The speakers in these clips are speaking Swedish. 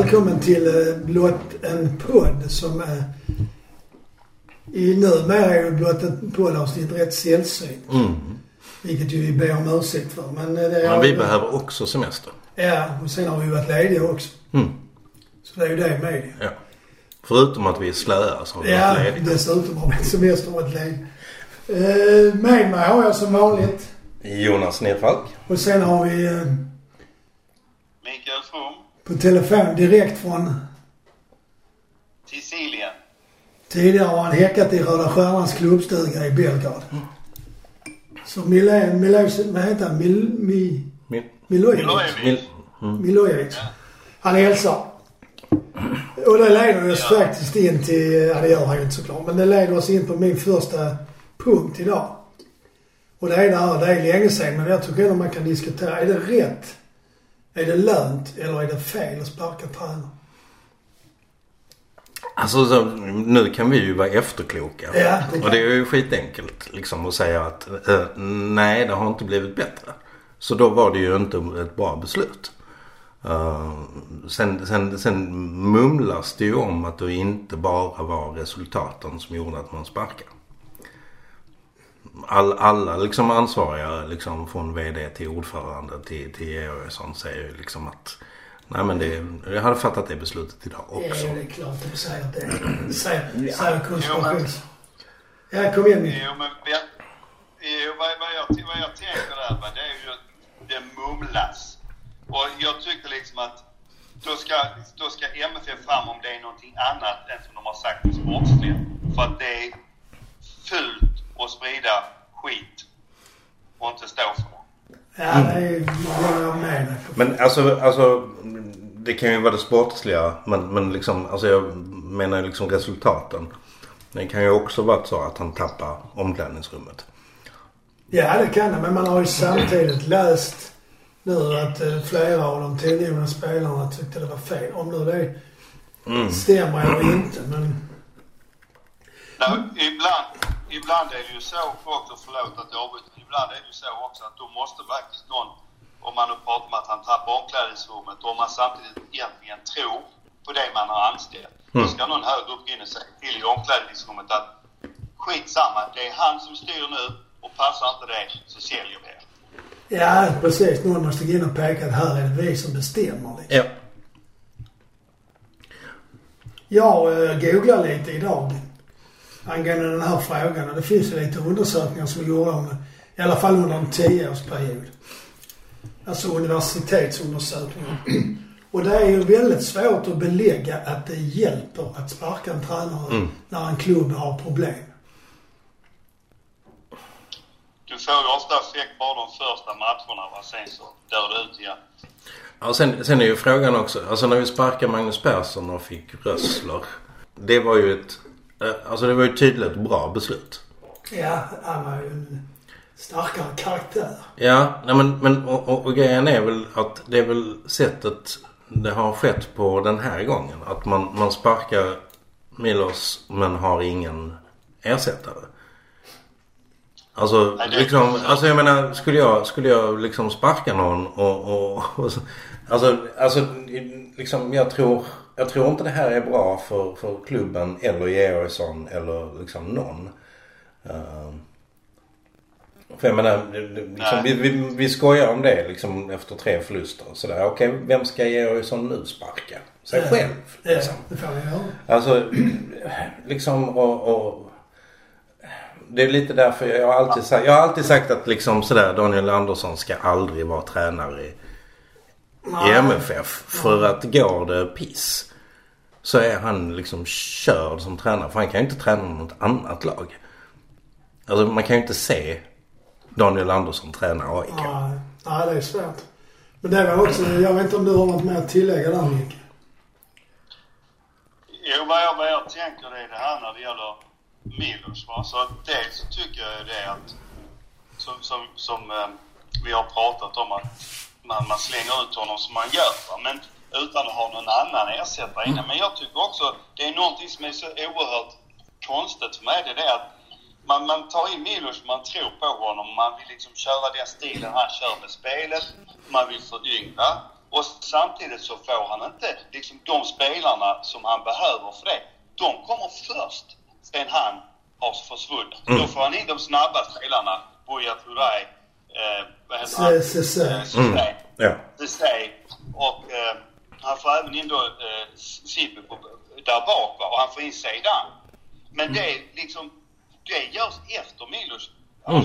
Välkommen till eh, blott en podd som är... I numera är ju blott en poddavsnitt rätt sällsynt. Mm. Vilket ju vi ber om ursäkt för. Men, eh, det är, Men vi behöver också semester. Ja, och sen har vi ju varit lediga också. Mm. Så det är ju det med det. Ja. Förutom att vi är slöa så har vi Ja, varit lediga. dessutom har vi semester varit ledig. Eh, med mig har jag som vanligt. Jonas Nedfalk. Och sen har vi eh, Mikael From, på telefon direkt från... Sicilien. Tidigare har han häckat i Röda Stjärnans klubbstuga i Belgrad. Så Milo... Milo vad heter han? Mil, mi, Milojevic? Milojevic. min, mm. Milojevic. Han hälsar. Och det leder oss faktiskt in till... Ja, det gör han ju inte såklart. Men det leder oss in på min första punkt idag. Och det är det här, det är länge sedan men jag tycker ändå man kan diskutera. Är det rätt? Är det lönt eller är det fel att sparka tränare? Alltså så, nu kan vi ju vara efterkloka. Ja, det och det är ju skitenkelt liksom att säga att eh, nej det har inte blivit bättre. Så då var det ju inte ett bra beslut. Uh, sen, sen, sen mumlas det ju om att det inte bara var resultaten som gjorde att man sparkar. All, alla liksom ansvariga liksom från VD till ordförande till, till Georgsson säger ju liksom att nej men det, jag hade fattat det beslutet idag också. Ja, det är klart de säger att det. Säger, säger konspirations... Ja, kom igen. Jo, men jo, vad, vad, jag, vad jag tänker där, va, det är ju att det mumlas. Och jag tycker liksom att då ska, då ska MFF fram om det är någonting annat än som de har sagt på sportsliga. För att det är fult att sprida skit och inte stå för det. Ja, det är... Jag med dig. Men alltså, alltså det kan ju vara det sportsliga men, men liksom, alltså jag menar liksom resultaten. Det kan ju också varit så att han tappar omklädningsrummet. Ja, det kan det. Men man har ju samtidigt läst nu att eh, flera av de tongivande spelarna tyckte det var fel. Om nu det Mm. stämmer eller inte. Men Nej, ibland, ibland är det ju så också, förlåt att jag avbryter, men ibland är det ju så också att då måste faktiskt någon, om man nu pratar om att han tappar omklädningsrummet, om man samtidigt egentligen tror på det man har anställt. Då ska någon högre upp in och säga till i omklädningsrummet att skitsamma, det är han som styr nu och passar inte det så säljer vi er. ja, precis. Någon måste gå in och peka att här är det vi som bestämmer. Liksom. Ja. Jag eh, googlade lite idag angående den här frågan och det finns ju lite undersökningar som är gjorda om, i alla fall under en tioårsperiod. Alltså universitetsundersökningar. Och det är ju väldigt svårt att belägga att det hjälper att sparka en tränare när en klubb har problem. Du får ju ofta effekt bara de första matcherna, va? sen så dör det ut igen. Ja, sen, sen är ju frågan också, alltså när vi sparkade Magnus Persson och fick Rössler. Det var ju ett, alltså det var ju tydligt bra beslut. Ja, han var ju en starkare karaktär. Ja, nej men, men och, och, och grejen är väl att det är väl sättet det har skett på den här gången. Att man, man sparkar Milos men har ingen ersättare. Alltså, liksom, alltså jag menar skulle jag, skulle jag liksom sparka någon och, och, och så- alltså, alltså liksom jag tror, jag tror inte det här är bra för, för klubben eller Georgsson eller liksom någon. Ehm, för jag menar, liksom, vi, vi, vi skojar om det liksom efter tre förluster. Sådär, okej vem ska Georgsson nu sparka? Sig själv. Liksom. Alltså, liksom och, och det är lite därför jag har alltid sagt, jag har alltid sagt att liksom sådär Daniel Andersson ska aldrig vara tränare i, i. MFF. För att går det piss så är han liksom körd som tränare. För han kan ju inte träna något annat lag. Alltså man kan ju inte se Daniel Andersson träna AIK. Nej, nej, det är svårt. Men det var också, jag vet inte om du har något mer att tillägga där Micke? Jo, vad jag, vad jag tänker det är det här när det gäller Milos. Va? Så dels så tycker jag det att, som, som, som eh, vi har pratat om, att man, man slänger ut honom som man gör. Va? Men utan att ha någon annan ersättare innan. Men jag tycker också, det är någonting som är så oerhört konstigt för mig. Det är det att man, man tar in Milos, man tror på honom, man vill liksom köra den stilen han kör med spelet. Man vill föryngra. Och samtidigt så får han inte liksom de spelarna som han behöver för det. De kommer först sen han har försvunnit. Mm. Då får han in de snabba spelarna. Buya Turay, eh, vad heter han? Cissé. Eh, Cissé. Ja. Cissé. Och eh, han får även in då eh, där bak va? och han får in Zeidan. Men det är liksom, det görs efter Milos Mm.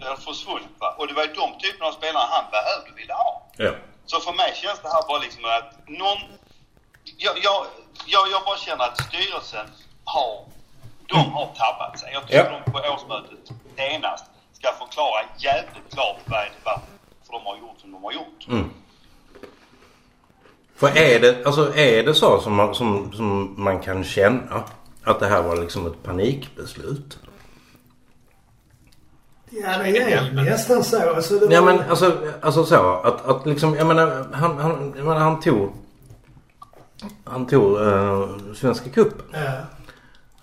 har försvunnit va? Och det var ju de typerna av spelare han behövde och ville ha. Ja. Så för mig känns det här bara liksom att någon... Jag, jag, jag, jag bara känner att styrelsen har... De har tappat sig. Jag tycker Ja. de på årsmötet senast ska förklara jävligt klart vad det var för de har gjort som de har gjort. Mm. För är det, alltså är det så som man, som, som man kan känna att det här var liksom ett panikbeslut? Ja, det är nästan så. Alltså, var, Ja men alltså, alltså så att, att liksom, jag menar han, han, jag menar, han tog han tog uh, Svenska cupen. Ja.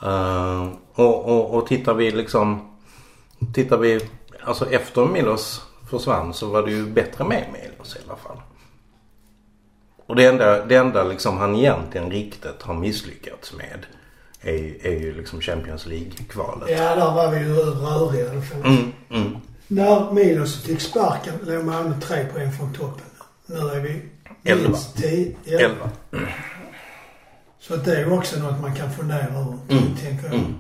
Eh, och, och, och tittar vi liksom tittar vi alltså efter Milos försvann så var det ju bättre med Milos i alla fall. Och det enda, det enda liksom han egentligen riktigt har misslyckats med är, är ju liksom Champions League-kvalet. ja, där var vi ju röriga. Mm, mm. När Milos fick sparken låg Malmö tre poäng från toppen. Nu är vi Elva. tio. Ja. Elva. Så det är ju också något man kan fundera över, Mm. tänker jag. Mm.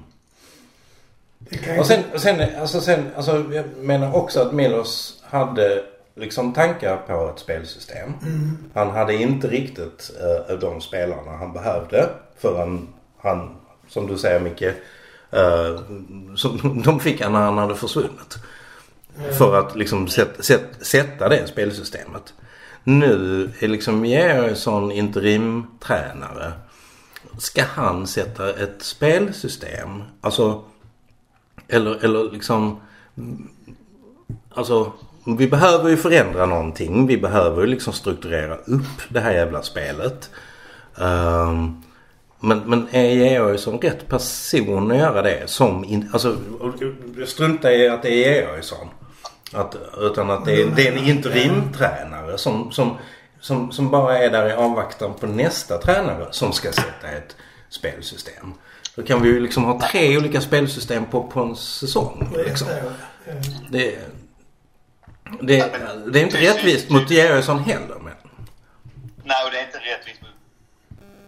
Det kan ju Och sen, sen, alltså sen, alltså jag menar också att Milos hade liksom tankar på ett spelsystem. Mm. Han hade inte riktigt eh, de spelarna han behövde förrän han, som du säger Micke, eh, som, de fick han när han hade försvunnit. För att liksom sätt, sätt, sätta det spelsystemet. Nu är liksom Georgsson interimtränare. Ska han sätta ett spelsystem? Alltså, eller, eller liksom... Alltså, vi behöver ju förändra någonting. Vi behöver ju liksom strukturera upp det här jävla spelet. Ehm, men, men är Georgsson rätt person att göra det? Som in, alltså, strunta i att det är Georgsson. Att, utan att det är, det är en interimtränare som, som, som, som bara är där i avvaktan på nästa tränare som ska sätta ett spelsystem. Då kan vi ju liksom ha tre olika spelsystem på, på en säsong. på ett År. Ja. Det, det, det är inte rättvist mot Georgsson heller. Men. Nej, och det är inte rättvist mot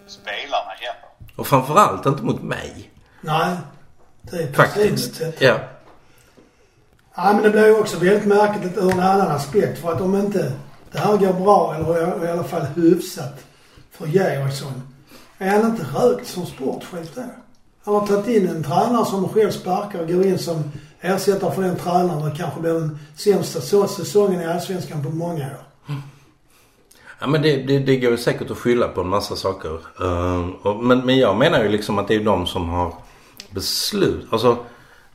spelarna heller. Och framförallt inte mot mig. Nej, det är Faktiskt. precis det. Ja. Ja, men det blir ju också väldigt märkligt ur en annan aspekt. För att om inte det här går bra, eller i alla fall hyfsat, för Georgsson. Är han inte rökt som sportchef då? Han har tagit in en tränare som själv sparkar och går in som ersättare för den tränaren och kanske blir den sämsta säsongen i Allsvenskan på många år. Ja men det, det, det går säkert att skylla på en massa saker. Ehm, och, men, men jag menar ju liksom att det är de som har beslut, alltså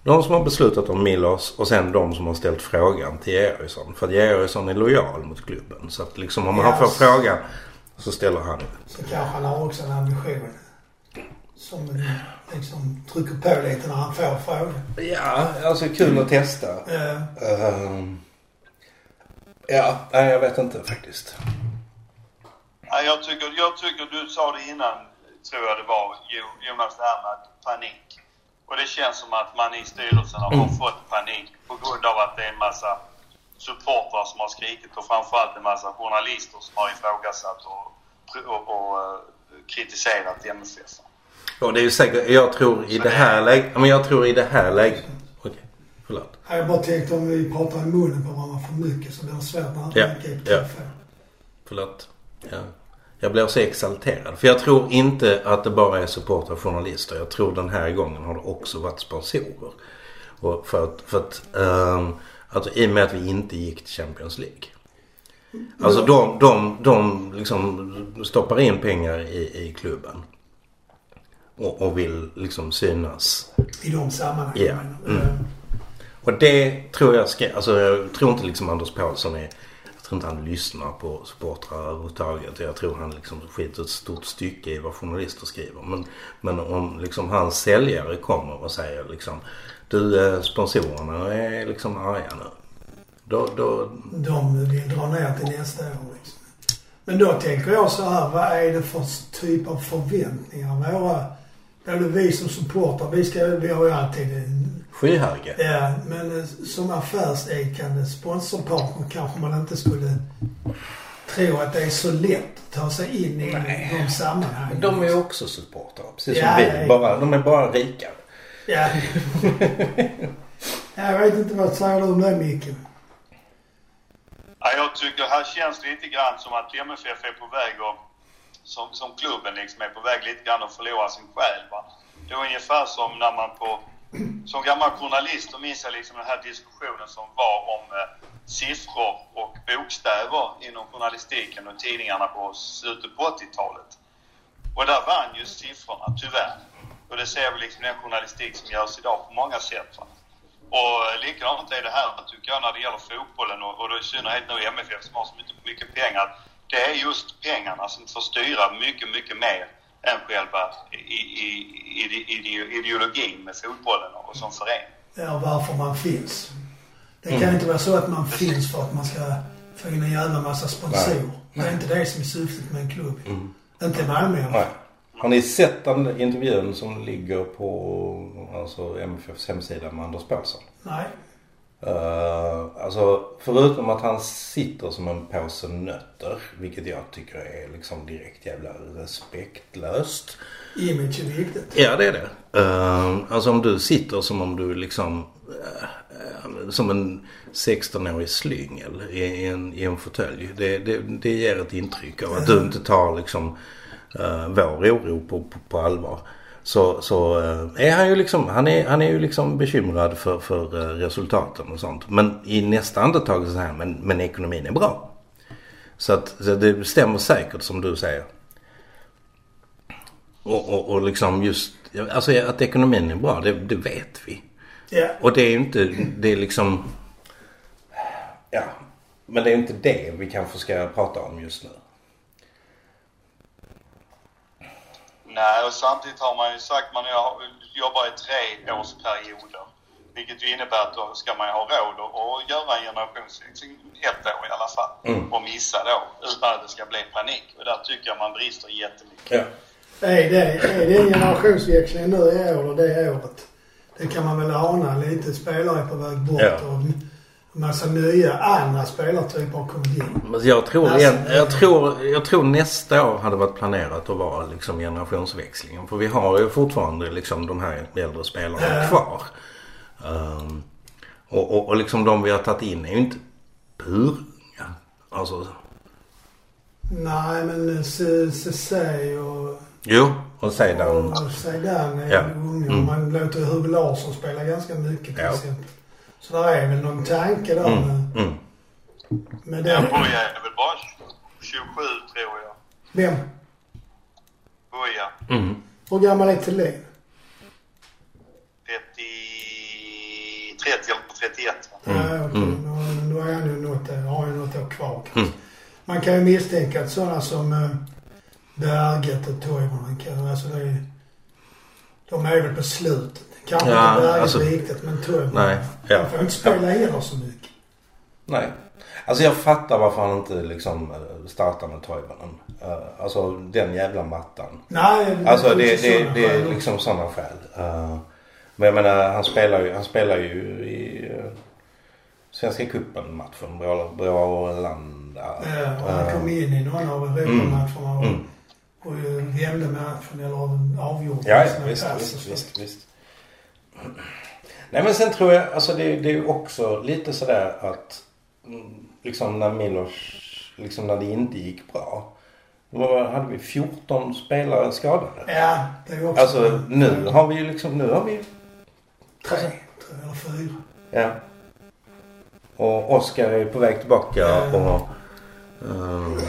de som har beslutat om Milos och sen de som har ställt frågan till Georgsson. För att Georgsson är lojal mot klubben. Så att liksom om han får Yes. frågan så ställer han upp. Så kanske han har också en ambition som liksom trycker på lite när han får frågan. Ja, alltså kul att testa. Eh, Ehm, ja, nej jag vet inte faktiskt. Ja, jag, tycker, jag tycker, du sa det innan, tror jag det var, Jo- Jonas, det här med panik. Och det känns som att man i styrelsen har Mm. fått panik på grund av att det är en massa supportrar som har skrikit och framförallt en massa journalister som har ifrågasatt och, och, och eh, kritiserat MFF. Och det är ju säkert, jag tror i det här läget, men jag tror i det här läget. Okej, förlåt. jag bara tänkte om vi pratar i munnen på varandra för mycket så blir det svårt när Ja, ja. Förlåt. Ja. Jag blir så exalterad. För jag tror inte att det bara är supportrar och journalister. Jag tror den här gången har det också varit sponsorer. Och för att, för att um, alltså, i och med att vi inte gick till Champions League. Alltså de, de, de liksom stoppar in pengar i, i klubben. Och, och vill liksom synas. I de sammanhangen. Men, mm. eh, Och det tror jag ska, alltså jag tror inte liksom Anders Paulsson är, jag tror inte han lyssnar på supportrar överhuvudtaget. Jag tror han liksom skiter ett stort stycke i vad journalister skriver. Men, men om liksom hans säljare kommer och säger liksom, du eh, sponsorerna är liksom arga nu. Då, då, De vill dra ner till nästa år liksom. Men då tänker jag så här, vad är det för typ av förväntningar våra... Både vi som supportrar, vi, ska, vi har ju alltid en... Skyhöga. Ja, men eh, som affärsidkande sponsorpartner kanske man inte skulle tro att det är så lätt att ta sig in i Nej. de sammanhangen. De är ju också supportrar. Precis Ja, som vi. Bara, de är bara rikare. Ja. jag vet inte vad säger du om det Micke? Ja, jag tycker här känns lite grann som att MFF är på väg att, som, som klubben liksom är på väg lite grann att förlora sin själ. Va? Det är ungefär som när man på, som gammal journalist, så minns jag liksom den här diskussionen som var om eh, siffror och bokstäver inom journalistiken och tidningarna på slutet på 80-talet. Och där vann ju siffrorna, tyvärr. Och det ser vi liksom i den journalistik som görs idag på många sätt. Va? Och likadant är det här tycker jag när det gäller fotbollen och, och då i synnerhet nu MFF som har så mycket pengar. Det är just pengarna som får styra mycket, mycket mer än själva i, i, i, i, ideologin med fotbollen och som förening. Ja, varför man finns. Det kan Mm. inte vara så att man finns för att man ska få in en jävla massa sponsorer. Det är inte det som är syftet med en klubb. Inte i Malmö Nej. Har ni sett den intervjun som ligger på alltså MFFs hemsida med Anders Paulsson? Nej. Uh, alltså förutom att han sitter som en påse nötter, vilket jag tycker är liksom direkt jävla respektlöst. Image är viktigt. Ja det är det. Uh, alltså om du sitter som om du liksom uh, som en 16-årig slyngel i, i, en, i en fåtölj. Det, det, det ger ett intryck av att du inte tar liksom uh, vår oro på, på, på allvar. Så, så uh, är han ju liksom, han är, han är ju liksom bekymrad för, för uh, resultaten och sånt. Men i nästa andetag så säger han, men, men ekonomin är bra. Så att så det stämmer säkert som du säger. Och, och, och liksom just, alltså att ekonomin är bra, det, det vet vi. Ja. Och det är ju inte, det är liksom, ja. Men det är inte det vi kanske ska prata om just nu. Nej, och samtidigt har man ju sagt man jobbar i tre årsperioder. Vilket ju innebär att då ska man ju ha råd att att göra en generationsväxling ett år i alla fall. Mm. Och missa då utan att det ska bli panik. Och där tycker jag man brister jättemycket. Ja. Är det, är det en generationsväxling nu i år och det året? Det kan man väl ana. Lite spelare är på väg bort Ja. och massa nya andra spelartyper har kommit in. Men jag tror, igen, jag, tror, jag tror nästa år hade varit planerat att vara liksom generationsväxlingen. För vi har ju fortfarande liksom de här äldre spelarna Ja. kvar. Um, och, och, och liksom de vi har tagit in är ju inte burunga. Alltså, Nej, men CC och, jo, och sedan. och Zeidan är Ja. unga. Mm. Man låter Hugo Larsson spela ganska mycket till Ja. exempel. Så där är väl någon tanke där Mm, med, mm. med Ja, det. Boja är väl bara 27 tror jag. Vem? Boja. Mm. Hur gammal är Thelin? 30, 30 eller 31 va? Mm, Ja, okej. mm. Då, är han ju något, har han ju något år kvar kanske. Mm. Man kan ju misstänka att sådana som äh, Berget och Toivonen kan, alltså det är, de är väl på slutet. Kanske Ja, inte Berget alltså- riktigt men Toivonen. Nej, ja. Han får inte spela heller så mycket. Nej. Alltså jag fattar varför han inte liksom eh, startar med Toivonen. Uh, alltså den jävla mattan. Nej, Alltså finns det, det, sådana det är liksom sådana skäl. Uh, men jag menar han spelar ju, han spelar ju i uh, Svenska cupen-matchen. Bra- Brålanda. Ja, och han kom in i någon av Europamatcherna och, Mm. och eh, vände matchen eller avgjorde Ja, ja visst, visst, visst, visst. Nej men sen tror jag, alltså det, det är ju också lite sådär att liksom när Milos, liksom när det inte gick bra. Då hade vi 14 spelare skadade. Ja, det är också... Alltså nu har vi ju liksom, nu har vi Tre, tror jag, eller fyra. Ja. Och Oskar är på väg tillbaka och... ehm,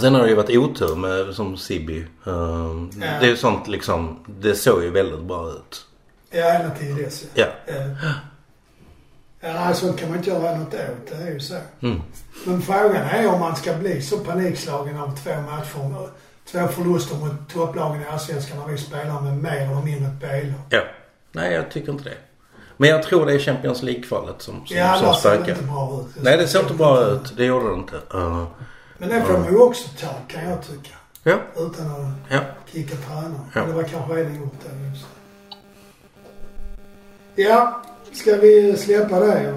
sen har det ju varit otur med som Sibi. Ehm, Ja. Det är ju sånt liksom, det såg ju väldigt bra ut. Ja, ända till dess Ja. ja. Ja, sånt kan man inte göra något åt. Det är ju så. Mm. Men frågan är om man ska bli så panikslagen av två matcher. Två förluster mot topplagen i Allsvenskan när vi spelar med mer eller mindre B-lag. Ja. Nej, jag tycker inte det. Men jag tror det är Champions League-kvalet som, som, Ja, som det såg spökar. inte bra ut. Nej, det såg inte bra ut. Det gjorde det inte. Uh, Men det får man ju också ta, kan jag tycka. ja, Utan att ja. kicka tränaren. Ja. Det var kanske redan gjort det just. Ja, ska vi släppa det?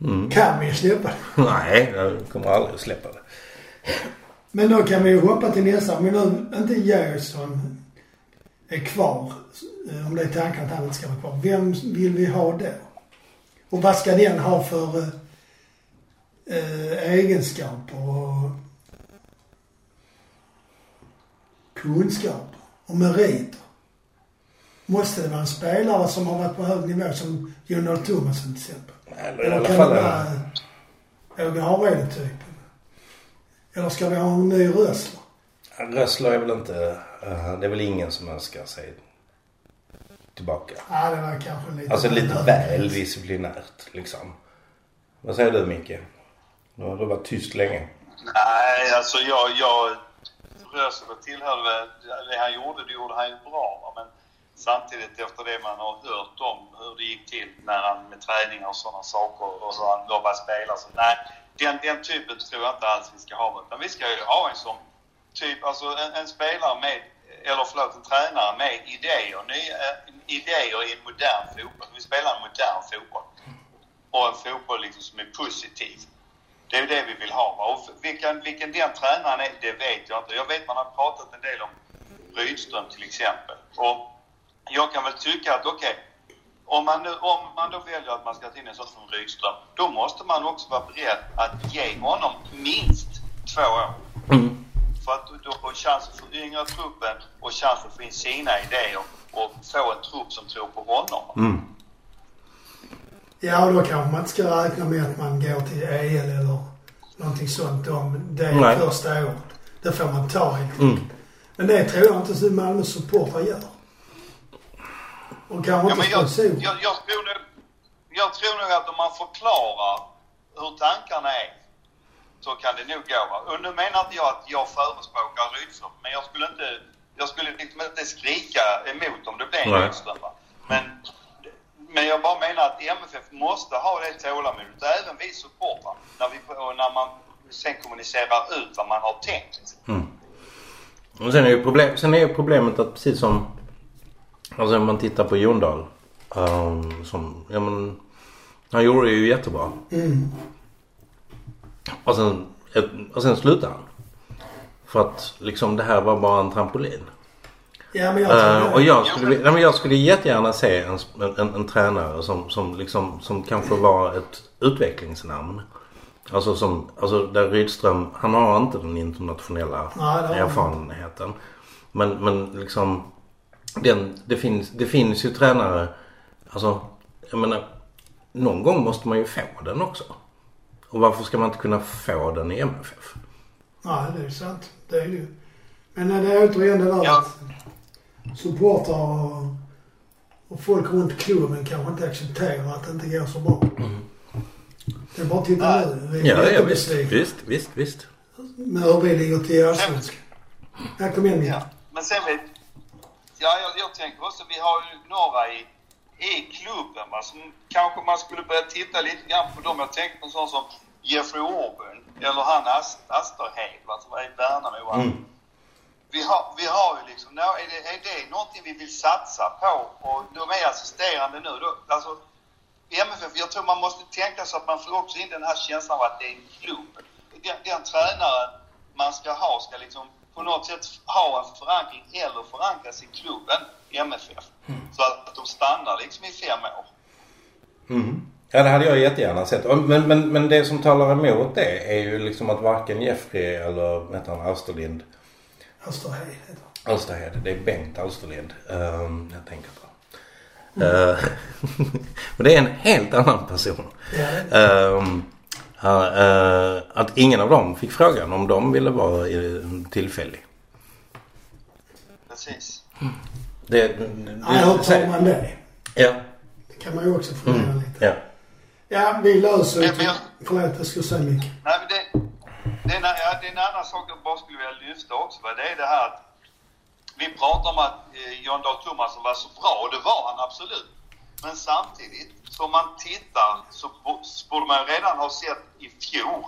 Mm. Kan vi släppa det? Nej, jag kommer aldrig att släppa det. Men då kan vi ju hoppa till nästa. Om nu inte Gerson är kvar, eh, om det är tanken att han inte ska vara kvar. Vem vill vi ha då? Och vad ska den ha för eh, eh, egenskaper och kunskaper och meriter? Måste det vara en spelare som har varit på hög nivå som Jon Dahl Tomasson till exempel? Eller Eller kan fall det vara Åge Hareide-typen? Eller ska vi ha en ny Rössler? Rössler är väl inte... eh, det är väl ingen som önskar sig tillbaka. Ja, det var kanske lite... Alltså lite väl disciplinärt liksom. Vad säger du Micke? Nu har du varit tyst länge. Nej, alltså jag... jag Rösler tillhörde. Det han gjorde, det gjorde han ju bra. Men samtidigt efter det man har hört om hur det gick till när han med träningar och sådana saker och hur han jobbade spelare. Så nej, den, den typen tror jag inte alls vi ska ha. Utan vi ska ju ha en som typ, alltså en, en spelare med, eller förlåt, en tränare med idéer. Nya, eh, idéer i en modern fotboll. Vi spelar en modern fotboll. Och en fotboll liksom som är positiv. Det är ju det vi vill ha. Och vilken, vilken den tränaren är, det vet jag inte. Jag vet man har pratat en del om Rydström till exempel. Och jag kan väl tycka att okej, om, man nu, om man då väljer att man ska ta in en sån som Rydström, då måste man också vara beredd att ge honom minst två år. Mm. För att då får chansen för yngra truppen och chansen att få in sina idéer och få en trupp som tror på honom. Mm. Ja, och då kanske man inte ska räkna med att man går till EL eller någonting sånt om det Nej. första året. Det får man ta helt Mm. Men det tror jag inte så Malmös supportrar gör. Och kanske Ja, inte men jag, jag, jag, tror nog, jag tror nog att om man förklarar hur tankarna är så kan det nog gå. Va? Och nu menar inte jag att jag förespråkar Rydström, men jag skulle inte, jag skulle liksom inte skrika emot om det blev en. Rydström. Men, men jag bara menar att MFF måste ha det tålamodet, även vi supportrar, när, vi, när man sen kommunicerar ut vad man har tänkt. Mm. Och sen är ju problem, sen är ju problemet att precis som Alltså om man tittar på Jondal. Um, som, ja men Han gjorde det ju jättebra. Mm. Och sen, och sen slutade han. För att liksom det här var bara en trampolin. Ja, men jag tror det. och jag skulle, nej, men jag skulle jättegärna se en, en, en tränare som, som, liksom, som kanske var ett utvecklingsnamn. Alltså som, alltså där Rydström, han har inte den internationella Nej, erfarenheten. Men, men liksom, den, det, finns, det finns ju tränare, alltså jag menar, någon gång måste man ju få den också. Och varför ska man inte kunna få den i MFF? Nej, det är sant. Det är det ju. Men det är återigen det där Ja. att supportrar och, och folk runt klubben kanske inte accepterar att det inte går så bra. Det är bara att titta nu. Vi är Ja, ja visst, visst, visst, visst. med hur vi ligger till i Allsvenskan. Ja, kom igen. Ja. Men sen vet Ja, jag, jag tänker också, vi har ju några i, i klubben va, som kanske man skulle börja titta lite grann på dem. Jag tänkte på en sån som Jeffrey Orban eller han Ast, Asterhed va, som var i Värnamo. Mm. Vi, har, vi har ju liksom, är, det, är det någonting vi vill satsa på? Och de är assisterande nu. Då, alltså, i MFF, jag tror man måste tänka så att man får också in den här känslan av att det är en klubb. Den, den tränaren man ska ha ska liksom på något sätt ha en förankring eller förankras i klubben i MFF. Så att de stannar liksom i fem år. Mm. Ja det hade jag jättegärna sett. Men, men, men det som talar emot det är ju liksom att varken Jeffrey eller vad heter han. Österhed heter det. Alsterhed. Det är Bengt Alsterlind. Um, jag tänker på. Uh, men det är en helt annan person. Ja, det det. Ehm, uh, uh, att ingen av dem fick frågan om de ville vara tillfällig. Precis. Det, Nej, hur tar man det? Ja. Det kan man ju också fundera lite. Ja. Ja, vi löser Men- ju... men jag- Förlåt, jag skulle säga Micke. Nej, men det, det, är en, ja, det är en annan sak jag bara skulle vilja lyfta också. Va? Det är det här att vi pratar om att eh, John Dahl Tomasson var så bra och det var han absolut. Men samtidigt, som man tittar så bo- så borde man redan ha sett i fjol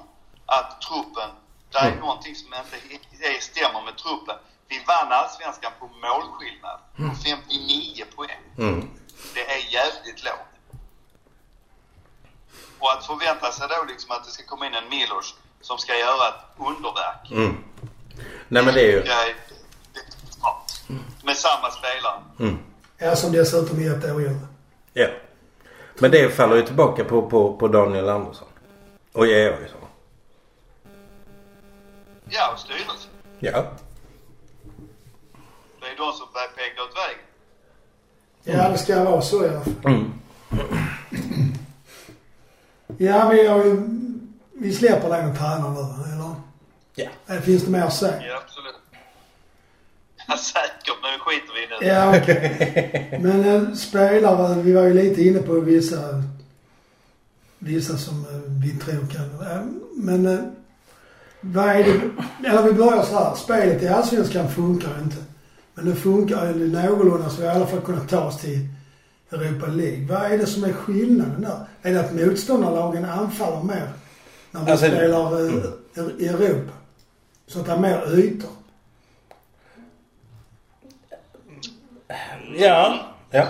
att truppen, det är Mm. någonting som inte stämmer med truppen. Vi vann allsvenskan på målskillnad på 59 poäng. Mm. Det är jävligt lågt. Och att förvänta sig då liksom att det ska komma in en Milos som ska göra ett underverk. Mm. Nej men det är ju... Det är, det är smart. Med samma spelare. Mm. Ja, som dessutom är ett år äldre. Ja. Men det faller ju tillbaka på, på, på Daniel Andersson. Och Georgsson. Ja, och styrelsen. Ja. Det är de som börjar peka ut vägen. Ja, det ska vara så i alla fall. Mm. Ja, vi har ju... Vi släpper den tränaren nu, eller? Ja. Eller finns det mer att säga? Ja, absolut. Ja, säkert, men det skiter vi i nu. Ja, okej. Men eh, spelare, vi var ju lite inne på vissa... Vissa som eh, vi tror kan... Eh, men eh, vad är det... Eller vi börjar så här. Spelet i Allsvenskan funkar inte. Men det funkar ju någorlunda så vi i alla fall kunnat ta oss till Europa League. Vad är det som är skillnaden där? Är det att motståndarlagen anfaller mer när vi Alltså- spelar eh, i Europa? Så att det är mer ytor? Ja. Ja.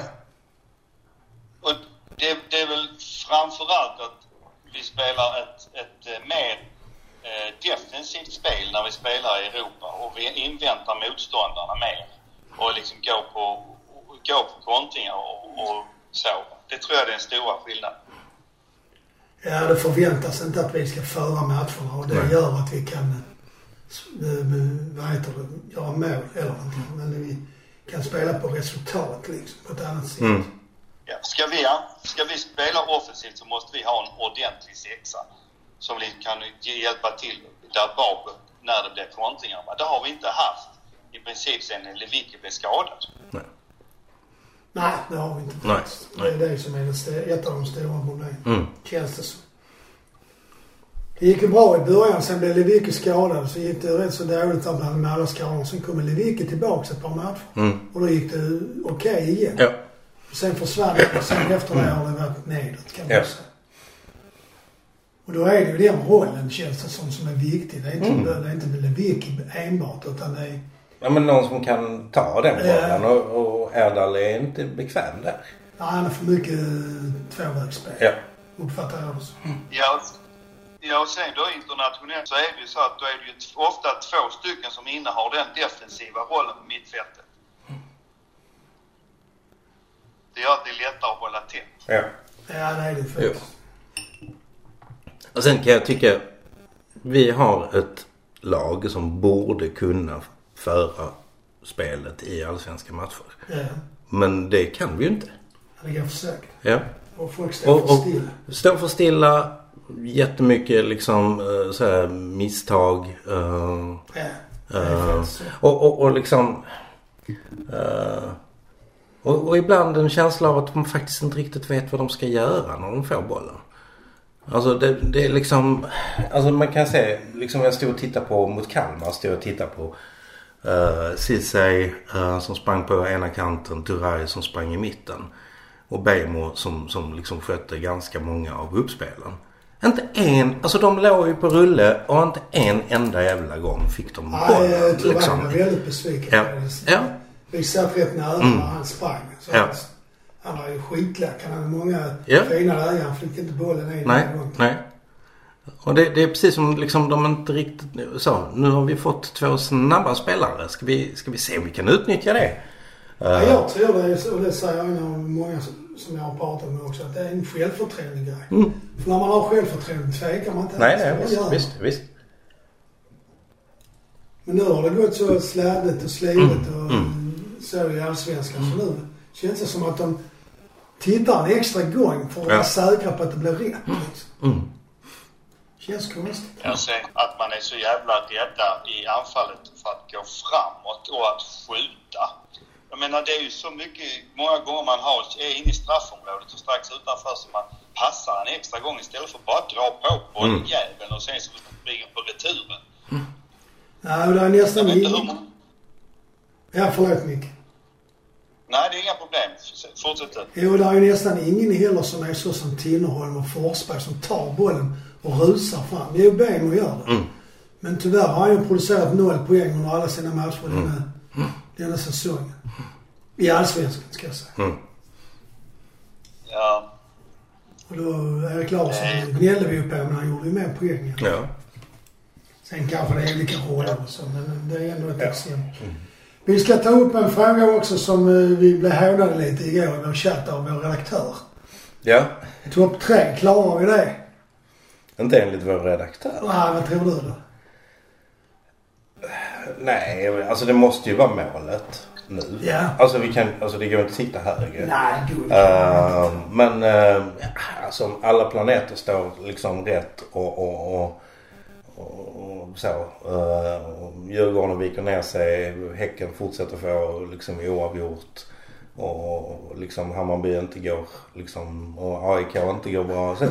Och det, det är väl framförallt att vi spelar ett, ett eh, mer eh, defensivt spel när vi spelar i Europa och vi inväntar motståndarna mer och liksom går på, går på kontringar och, och så. Det tror jag är den stora skillnaden. Ja, det förväntas inte att vi ska föra matcherna och det Nej. gör att vi kan, eh, vad heter det, göra mål eller någonting. Men vi kan spela på resultat liksom, på ett annat sätt. Mm. Ja. Ska, vi, ska vi spela offensivt så måste vi ha en ordentlig sexa som liksom kan hjälpa till där bak när det blir kontringar. Det har vi inte haft i princip sen Lewicki blev skadad. Nej. Nej, det har vi inte. Nej. Det är det som är ett av de stora problemen. Mm. Känns det som. Det gick ju bra i början, sen blev Lewicki skadad. Så gick det rätt så dåligt där bland med alla skador. Sen kom Lewicki tillbaks ett par matcher. Mm. Och då gick det okej igen. Ja. Sen försvann det och sen efter det har det varit nedåt kan man Ja. säga. Och då är det ju den rollen känns det som som är viktig. Det är inte, Mm. det är inte Lewicki enbart utan det är... Ja men någon som kan ta den Ja. rollen och, och Erdal är inte bekväm där. Ja, han är för mycket tvåvägsspel. Ja. Uppfattar jag det som. Ja, ja, och sen då internationellt så är det ju så att då är det ju ofta två stycken som innehar den defensiva rollen på mittfältet. Det gör att det är lättare att hålla tätt. Ja. Ja, det är det faktiskt. Och sen kan jag tycka vi har ett lag som borde kunna föra spelet i allsvenska matcher. Ja, Men det kan vi ju inte. det går för sakta. Ja. Och folk står Och, för stilla. stå för stilla. Jättemycket liksom eh, så här, misstag. eh, Ja, så. och, och, och liksom... eh, och, och ibland en känsla av att de faktiskt inte riktigt vet vad de ska göra när de får bollen. Alltså det, det är liksom... Alltså man kan se, liksom jag stod och tittade på mot Kalmar, stod och tittade på uh, Ceesay eh, som sprang på ena kanten, Turay som sprang i mitten. Och Bejmo som, som liksom skötte ganska många av uppspelen. Inte en, alltså de låg ju på rulle och inte en enda jävla gång fick de Nej, bollen. tyvärr Liksom. var väldigt besviken. Ja. Ja. Vi satt rätt nära Mm. när han sprang. Så Ja. han, han var ju skitlack. Han hade många Ja. fina lägen. Han fick inte bollen en Nej, enda gång. nej. Och det, det är precis som liksom de inte riktigt så. Nu har vi fått två snabba spelare. Ska vi, ska vi se om vi kan utnyttja det? Ja, Eh, jag tror det, och det säger en av många som, jag har pratat med också, att det är en självförtroende grej. Mm. För när man har självförtroende tvekar man inte. nej, nej, visst, visst, visst. Men nu har det gått så sladdigt och slidigt och Mm. så i Allsvenskan. Så nu känns det som att de tittar en extra gång för att Ja. vara säkra på att det blir rätt. Liksom. Mm. Känns konstigt. Jag ser att man är så jävla rädda i anfallet för att gå framåt och att skjuta. Jag menar det är ju så mycket, många gånger man har, är inne i straffområdet och strax utanför så man passar en extra gång istället för att bara dra på bolljäveln och sen så springer på returen. Nej, och det är Jag nästan... vet inte hur man... Ja, förlåt Micke. Nej, det är inga problem. Fortsätt du. Jo, det är ju nästan ingen heller som är så som Tinnerholm och Forsberg som tar bollen och rusar fram. Jo, Bejmo gör det. Mm. Men tyvärr har han ju producerat noll poäng under alla sina matcher denna, denna säsong. I Allsvenskan, ska jag säga. Mm. Ja. Och då, Erik Larsson Nej. gnällde vi ju på, men han gjorde ju mer poäng. Ja. Sen kanske det är olika roller och så, men det är ändå ett Ja. exempel. Vi ska ta upp en fråga också som eh, vi blev hånade lite igår i vår chatt av vår redaktör. Ja. Topp tre, klarar vi det? Inte enligt vår redaktör. Nej, vad tror du då? Nej, alltså det måste ju vara målet nu. Ja. Alltså vi kan, alltså det går inte att sitta högre. Nej, gud. Eh, men uh, alltså om alla planeter står liksom rätt och, och, och, och, och så. Och Djurgården viker ner sig. Häcken fortsätter få liksom oavgjort. Och, och liksom Hammarby inte går liksom och AIK inte går bra. Så,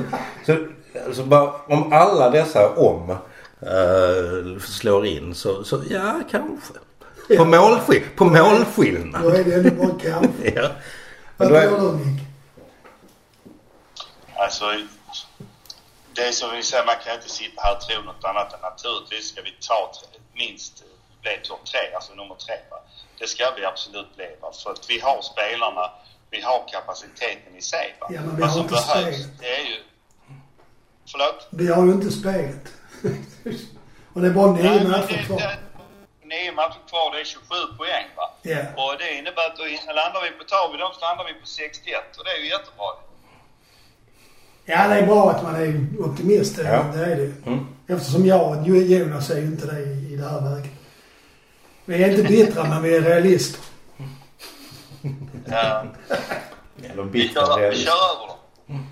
så alltså bara, om alla dessa om uh, slår in så, så ja kanske. På, målskill på målskillnad. Då är det ändå bara kanske. Ja. Vad tror du, Nick? Alltså, det är som vi säger, man kan inte sitta här och tro något annat än naturligtvis ska vi ta minst bli topp tre, alltså nummer tre. Va? Det ska vi absolut bli. Va? För att vi har spelarna, vi har kapaciteten i sig. Va? Ja, men vi Vad har som inte behövs, spelet. det är ju... Förlåt? Vi har ju inte spelet. och det är bara nio matcher kvar. nio matcher kvar, det är 27 poäng va? Ja. Och det innebär att då landar vi på, tar vi dem så landar vi på 61 och det är ju jättebra. Ja, det är bra att man är optimist. Det, Ja. det är det Mm. Eftersom jag och Jonas är ju inte det i, i det här läget. Vi är inte bittra, men vi är realister. Ja, Eller bittra kör, vi realist. kör över dem.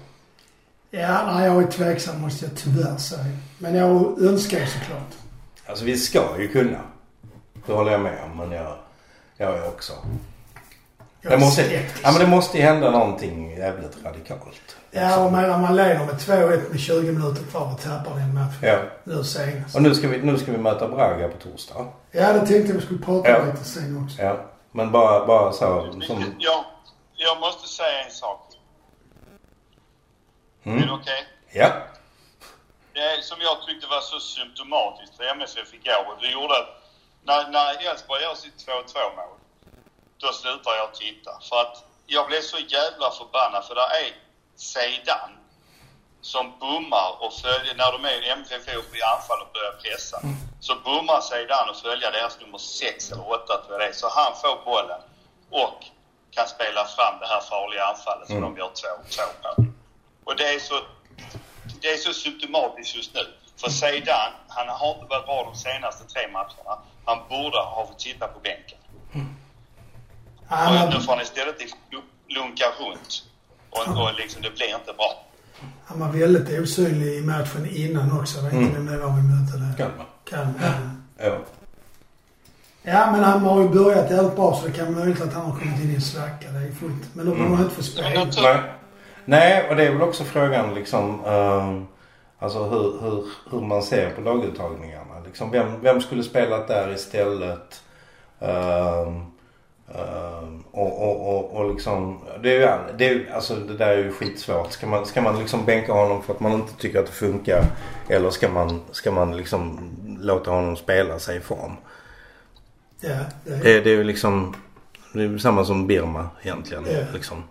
Ja, nej, jag är tveksam måste jag tyvärr säga. Men jag önskar ju såklart. Alltså vi ska ju kunna. Det håller jag med om. Men jag, jag är också. Det är måste, skeptisk. ja men det måste ju hända någonting jävligt radikalt. Ja, och menar man leder med 2-1 med 20 minuter kvar och tappar den matchen. Ja. Nu senast. Och nu ska vi, nu ska vi möta Braga på torsdag. Ja, det tänkte jag vi skulle prata Ja. lite sen också. Ja. Men bara, bara så som... Jag, jag måste säga en sak. Är Mm. det okej? Ja. Det är, som jag tyckte var så symptomatiskt för MSF igår. och Det gjorde att när, när Elfsborg gör sitt 2-2 mål, då slutar jag titta. För att jag blev så jävla förbannad för det är Zeidan som bommar och följer, när de är MFF är uppe i anfall och börjar pressa, så bommar Zeidan och följer deras nummer 6 eller 8 tror jag det är. Så han får bollen och kan spela fram det här farliga anfallet som Mm. de gör 2-2 på. Och det är så det är så symptomatiskt just nu. För Zeidan, han har inte varit bra de senaste tre matcherna. Han borde ha fått sitta på bänken. Han Och nu får han istället lunka runt. Och, och liksom, det blir inte bra. han var väldigt osynlig i matchen innan också. Jag vet inte Mm. vem det var vi mötte där. Kalmar. Kalmar. Ja. Ja, men han har ju börjat jävligt bra så det kan vara möjligt att han har kommit in i en svacka. Det är fullt. Men då kommer Mm. han inte få spela. Men Nej. Nej, och det är väl också frågan liksom. ehm, alltså hur, hur, hur man ser på laguttagningarna. Liksom, vem, vem skulle spelat där istället? Ehm, ehm, och, och, och, och liksom. Det är ju, det är, alltså det där är ju skitsvårt. Ska man, ska man liksom bänka honom för att man inte tycker att det funkar? Eller ska man, ska man liksom låta honom spela sig i form? Ja, det är, Det, det är ju liksom. Det är ju samma som Birma egentligen. Ja. Liksom.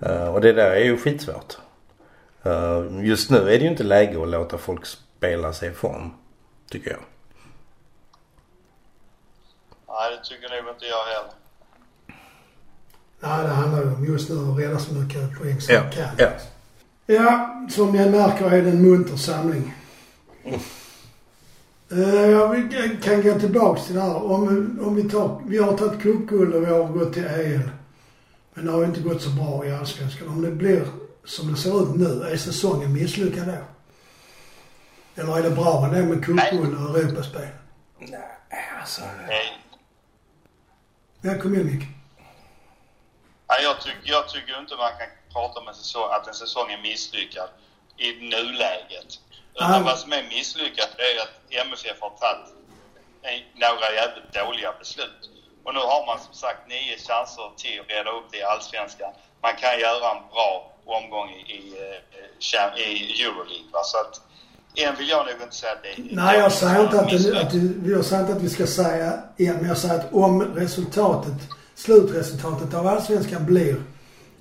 Eh, och det där är ju skitsvårt. Eh, just nu är det ju inte läge att låta folk spela sig i form. Tycker jag. Nej, det tycker nog inte jag heller. Nej, det handlar ju om just nu att rädda så mycket poäng som Ja, kan. ja. Ja, som jag märker är det en munter samling. Eh, ja, vi kan gå tillbaks till det här. Om, om vi tar, vi har tagit cupguld och vi har gått till EL. Men det har ju inte gått så bra i Allsvenskan. Om det blir som det ser ut nu, är säsongen misslyckad då? Eller är det bra ändå med cupguld och Europaspel? Alltså. Nej, Ja, kom igen Nick. Nej, jag, tycker, jag tycker inte man kan prata om en säsong, att en säsong är misslyckad i nuläget. Utan vad som är misslyckat är att MFF har tagit några jävligt dåliga beslut. Och nu har man som sagt nio chanser till att reda upp det i Allsvenskan. Man kan göra en bra omgång i, i, eh, i Euroleague. Va? Så att, än vill jag nog inte säga att det är... Nej, jag säger inte att, det, att, jag säger inte att vi ska säga en, men jag säger att om resultatet, slutresultatet av Allsvenskan blir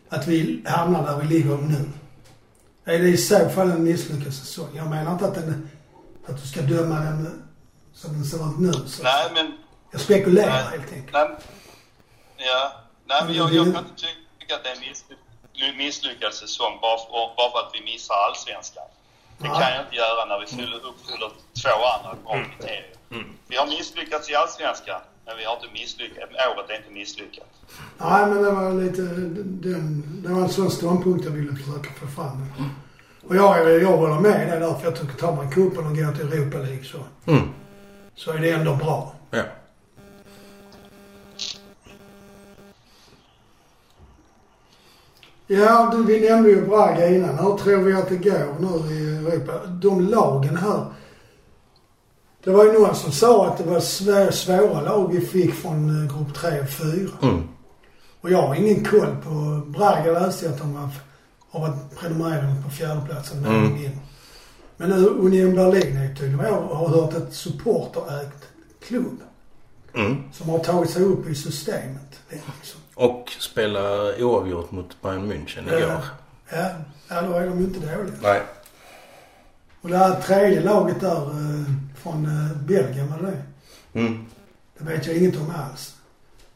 att vi hamnar där vi ligger nu. Är det i så fall en misslyckad säsong? Jag menar inte att, den, att du ska döma den som den ser ut nu. Så. Nej, men... Jag spekulerar nej, helt enkelt. Nej, ja. Nej, men jag, jag kan inte tycka att det är en misslyckad säsong bara för, bara för att vi missar allsvenskan. Det kan jag inte göra när vi fyller, uppfyller två andra bra mm. kriterier. Mm. Vi har misslyckats i allsvenskan, men vi har inte misslyckats. Året är inte misslyckat. Nej, men det var lite... Den, det var en sån ståndpunkt jag ville försöka få fram. Och jag, jag håller med dig där, för jag tycker tar man cupen och går till Europa League så, mm. så är det ändå bra. Ja. Ja, du, vi nämnde ju Braga innan. Hur tror vi att det går nu i Europa? De lagen här. Det var ju någon som sa att det var svåra lag vi fick från eh, grupp 3 och 4. Mm. Och jag har ingen koll på... Braga läste jag att de har, har varit prenumererade på fjärdeplatsen mm. in. Men nu Union Berlin är tydligen, jag har hört, ett supporterägt klubb. Mm. Som har tagit sig upp i systemet. Liksom. Och spela oavgjort mot Bayern München igår. Ja, ja då är de ju inte dåliga. Nej. Och det här tredje laget där eh, från eh, Belgien, var det mm. Det vet jag inget om alls.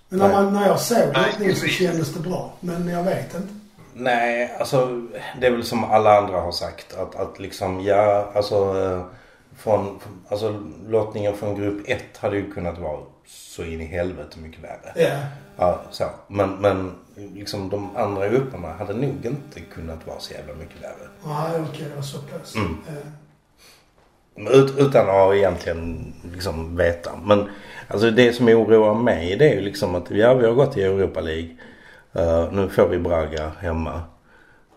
Men när, man, när jag såg lottningen så kändes det bra. Men jag vet inte. Nej, alltså det är väl som alla andra har sagt att, att liksom ja, alltså eh, från, alltså lottningen från grupp 1 hade ju kunnat vara så in i helvete mycket värre. Ja. Ja, så. Men, men liksom de andra grupperna hade nog inte kunnat vara så jävla mycket värre. Nej, okej. Okay, det var så pass. Mm. Ja. Ut, utan att egentligen liksom veta. Men alltså det som oroar mig det är ju liksom att ja, vi har gått i Europa League. Uh, nu får vi Braga hemma.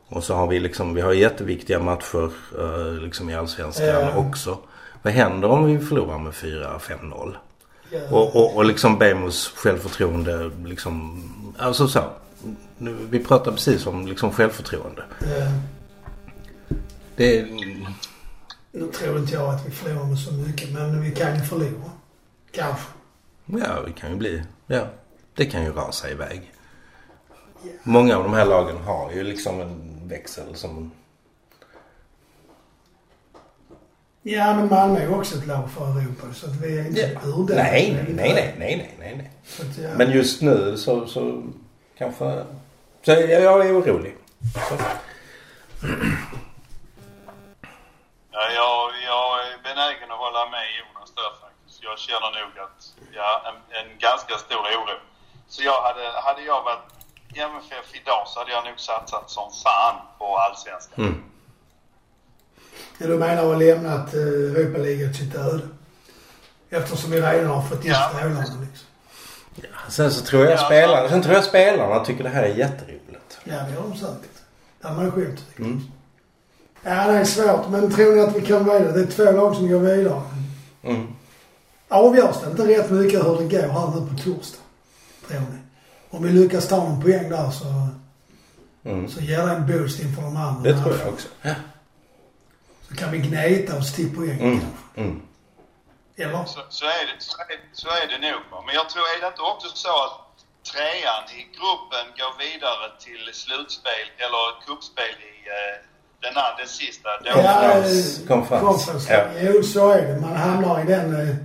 Och så har vi liksom, vi har jätteviktiga matcher uh, liksom i Allsvenskan ja. också. Vad händer om vi förlorar med 4-5-0? Och, och, och liksom Bemos självförtroende liksom, alltså så. Nu, vi pratar precis om liksom självförtroende. Ja. Det är... Nu tror inte jag att vi förlorar med så mycket men vi kan ju förlora. Kanske. Ja, vi kan ju bli, ja. Det kan ju rasa iväg. Yeah. Många av de här lagen har ju liksom en växel som Ja, men Malmö är också ett lag för Europa så att vi är inte ja. ur. Nej, nej, nej, nej, nej, nej, nej. Att, ja. Men just nu så, så kanske... Så jag, jag är orolig. Så. Jag känner nog att, ja, en, en ganska stor oro. Så jag hade, hade jag varit MFF idag så hade jag nog satsat som fan på allsvenskan. Mm. Du menar att lämnat eh, Europa League åt sitt öde? Eftersom vi redan har fått in ja. strålarna liksom. Ja, sen så tror jag ja, spelarna, sen tror jag spelarna tycker det här är jätteroligt. Ja, det har de säkert. Det har man tyckt. Mm. Ja, det är svårt. Men tror ni att vi kan vidare? Det är två lag som går vidare. Mm. Avgörs det inte rätt mycket hur det går här nu på torsdag? Tror ni? Om vi lyckas ta någon poäng där så, mm. så ger det en boost inför de andra. Det tror jag också. Ja. Så kan vi gneta oss till poäng mm. kanske. Mm. Eller? Så, så, är det, så, är, så är det nog. Men jag tror, är det inte också så att trean i gruppen går vidare till slutspel eller kuppspel i eh, den, den sista? Ja, konferens. Ja. Jo, så är det. Man hamnar i den... Eh,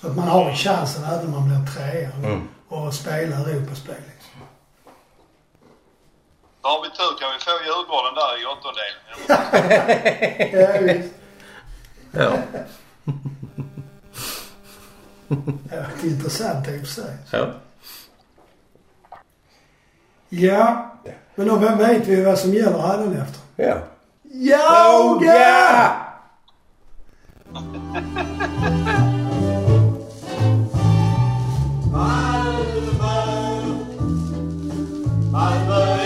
så att man har chansen även om man blir trea mm. och spelar Europaspel. Har vi tur kan vi få Djurgården där i åttondelen. ja, visst. Ja. ja, det är intressant i och för sig. Ja. Ja. Men då vet vi vad som gäller hädanefter. Ja. Yoga! Malmö